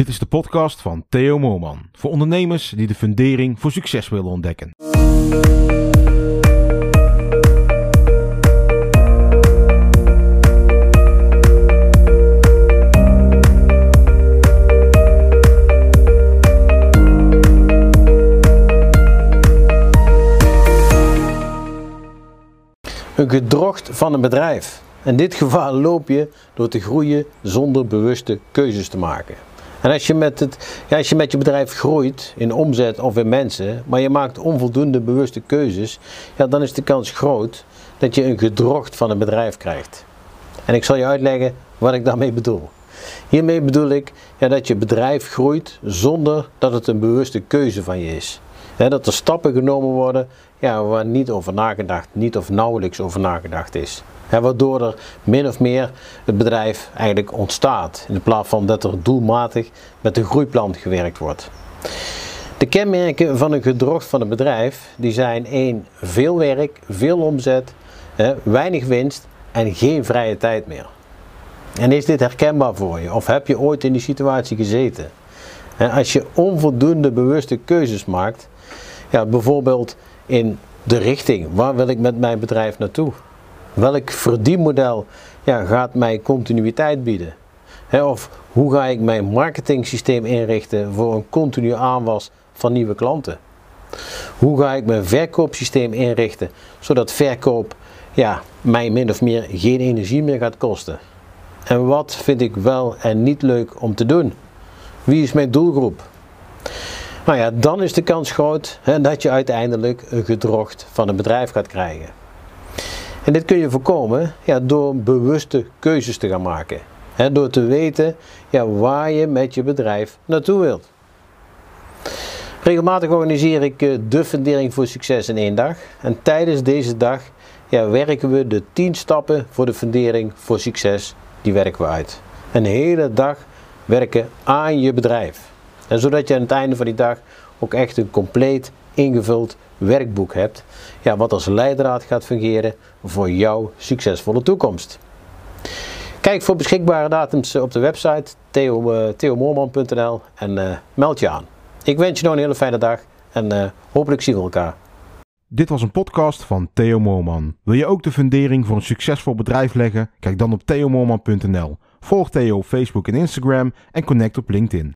Dit is de podcast van Theo Moorman. Voor ondernemers die de fundering voor succes willen ontdekken. Een gedrocht van een bedrijf. In dit geval loop je door te groeien zonder bewuste keuzes te maken. En als je, met het, ja, als je met je bedrijf groeit in omzet of in mensen, maar je maakt onvoldoende bewuste keuzes, ja, dan is de kans groot dat je een gedrocht van een bedrijf krijgt. En ik zal je uitleggen wat ik daarmee bedoel. Hiermee bedoel ik ja, dat je bedrijf groeit zonder dat het een bewuste keuze van je is. Dat er stappen genomen worden ja, waar niet over nagedacht, niet of nauwelijks over nagedacht is. waardoor er min of meer het bedrijf eigenlijk ontstaat, in plaats van dat er doelmatig met een groeiplan gewerkt wordt. De kenmerken van een gedrocht van een bedrijf die zijn 1. Veel werk, veel omzet, weinig winst en geen vrije tijd meer. En is dit herkenbaar voor je? Of heb je ooit in die situatie gezeten? Als je onvoldoende bewuste keuzes maakt, ja, bijvoorbeeld in de richting, waar wil ik met mijn bedrijf naartoe? Welk verdienmodel ja, gaat mij continuïteit bieden? of hoe ga ik mijn marketingsysteem inrichten voor een continue aanwas van nieuwe klanten? Hoe ga ik mijn verkoopsysteem inrichten zodat verkoop ja, mij min of meer geen energie meer gaat kosten? En wat vind ik wel en niet leuk om te doen? Wie is mijn doelgroep? Nou ja, dan is de kans groot hè, dat je uiteindelijk een gedrocht van een bedrijf gaat krijgen. En dit kun je voorkomen ja, door bewuste keuzes te gaan maken. Hè, door te weten ja, waar je met je bedrijf naartoe wilt. Regelmatig organiseer ik eh, de fundering voor succes in één dag. En tijdens deze dag ja, werken we de 10 stappen voor de fundering voor succes die werken we uit. Een hele dag werken aan je bedrijf. En zodat je aan het einde van die dag ook echt een compleet ingevuld werkboek hebt. Ja, wat als leidraad gaat fungeren voor jouw succesvolle toekomst. Kijk voor beschikbare datums op de website theomoorman.nl uh, en uh, meld je aan. Ik wens je nog een hele fijne dag en uh, hopelijk zien we elkaar. Dit was een podcast van Theo Moorman. Wil je ook de fundering voor een succesvol bedrijf leggen? Kijk dan op theomoorman.nl. Volg Theo op Facebook en Instagram en connect op LinkedIn.